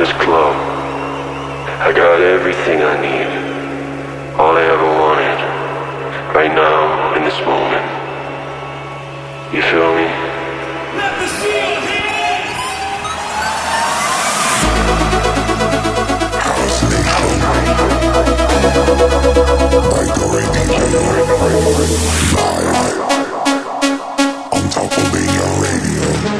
this club. I got everything I need. All I ever wanted. Right now, in this moment. You feel me? Let me see your hands! by Dori DJ live on Top of Radio.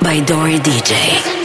By Dori DJ.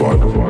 fight.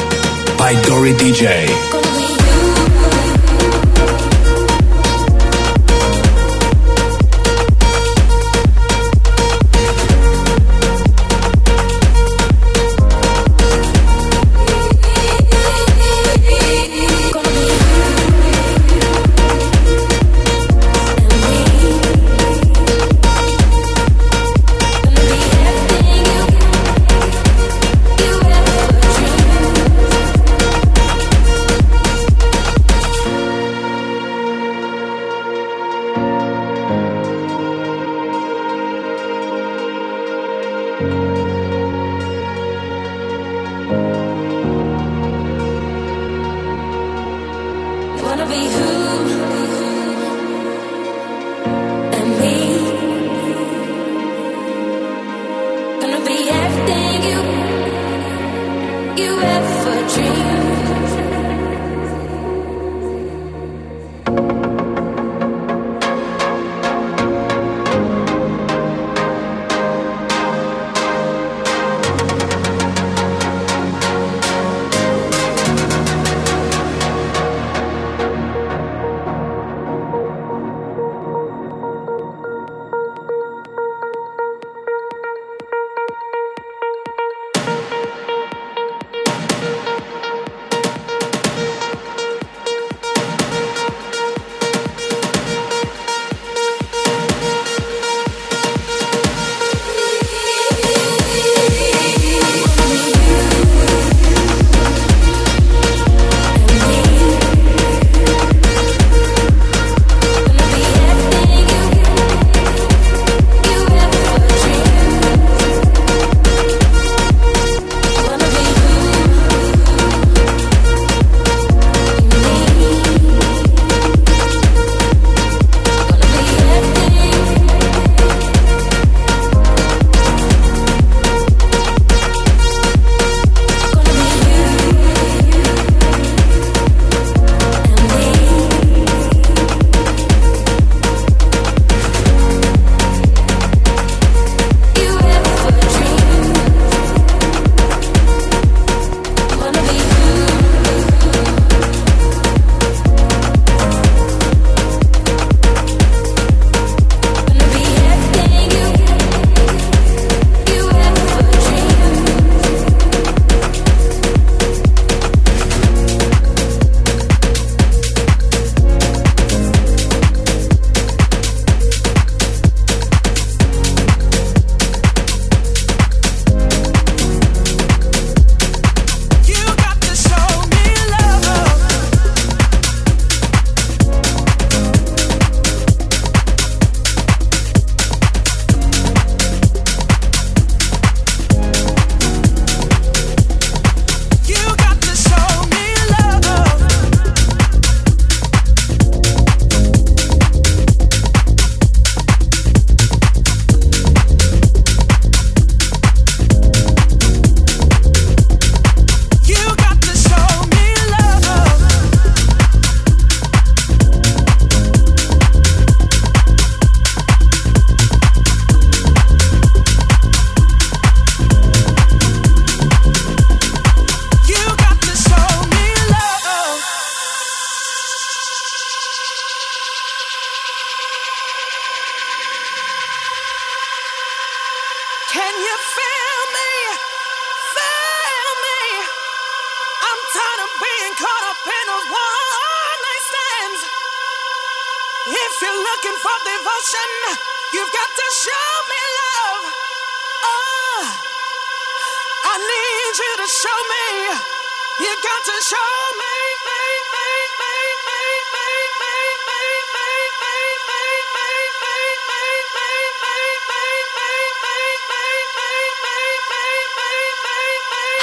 by Dori DJ.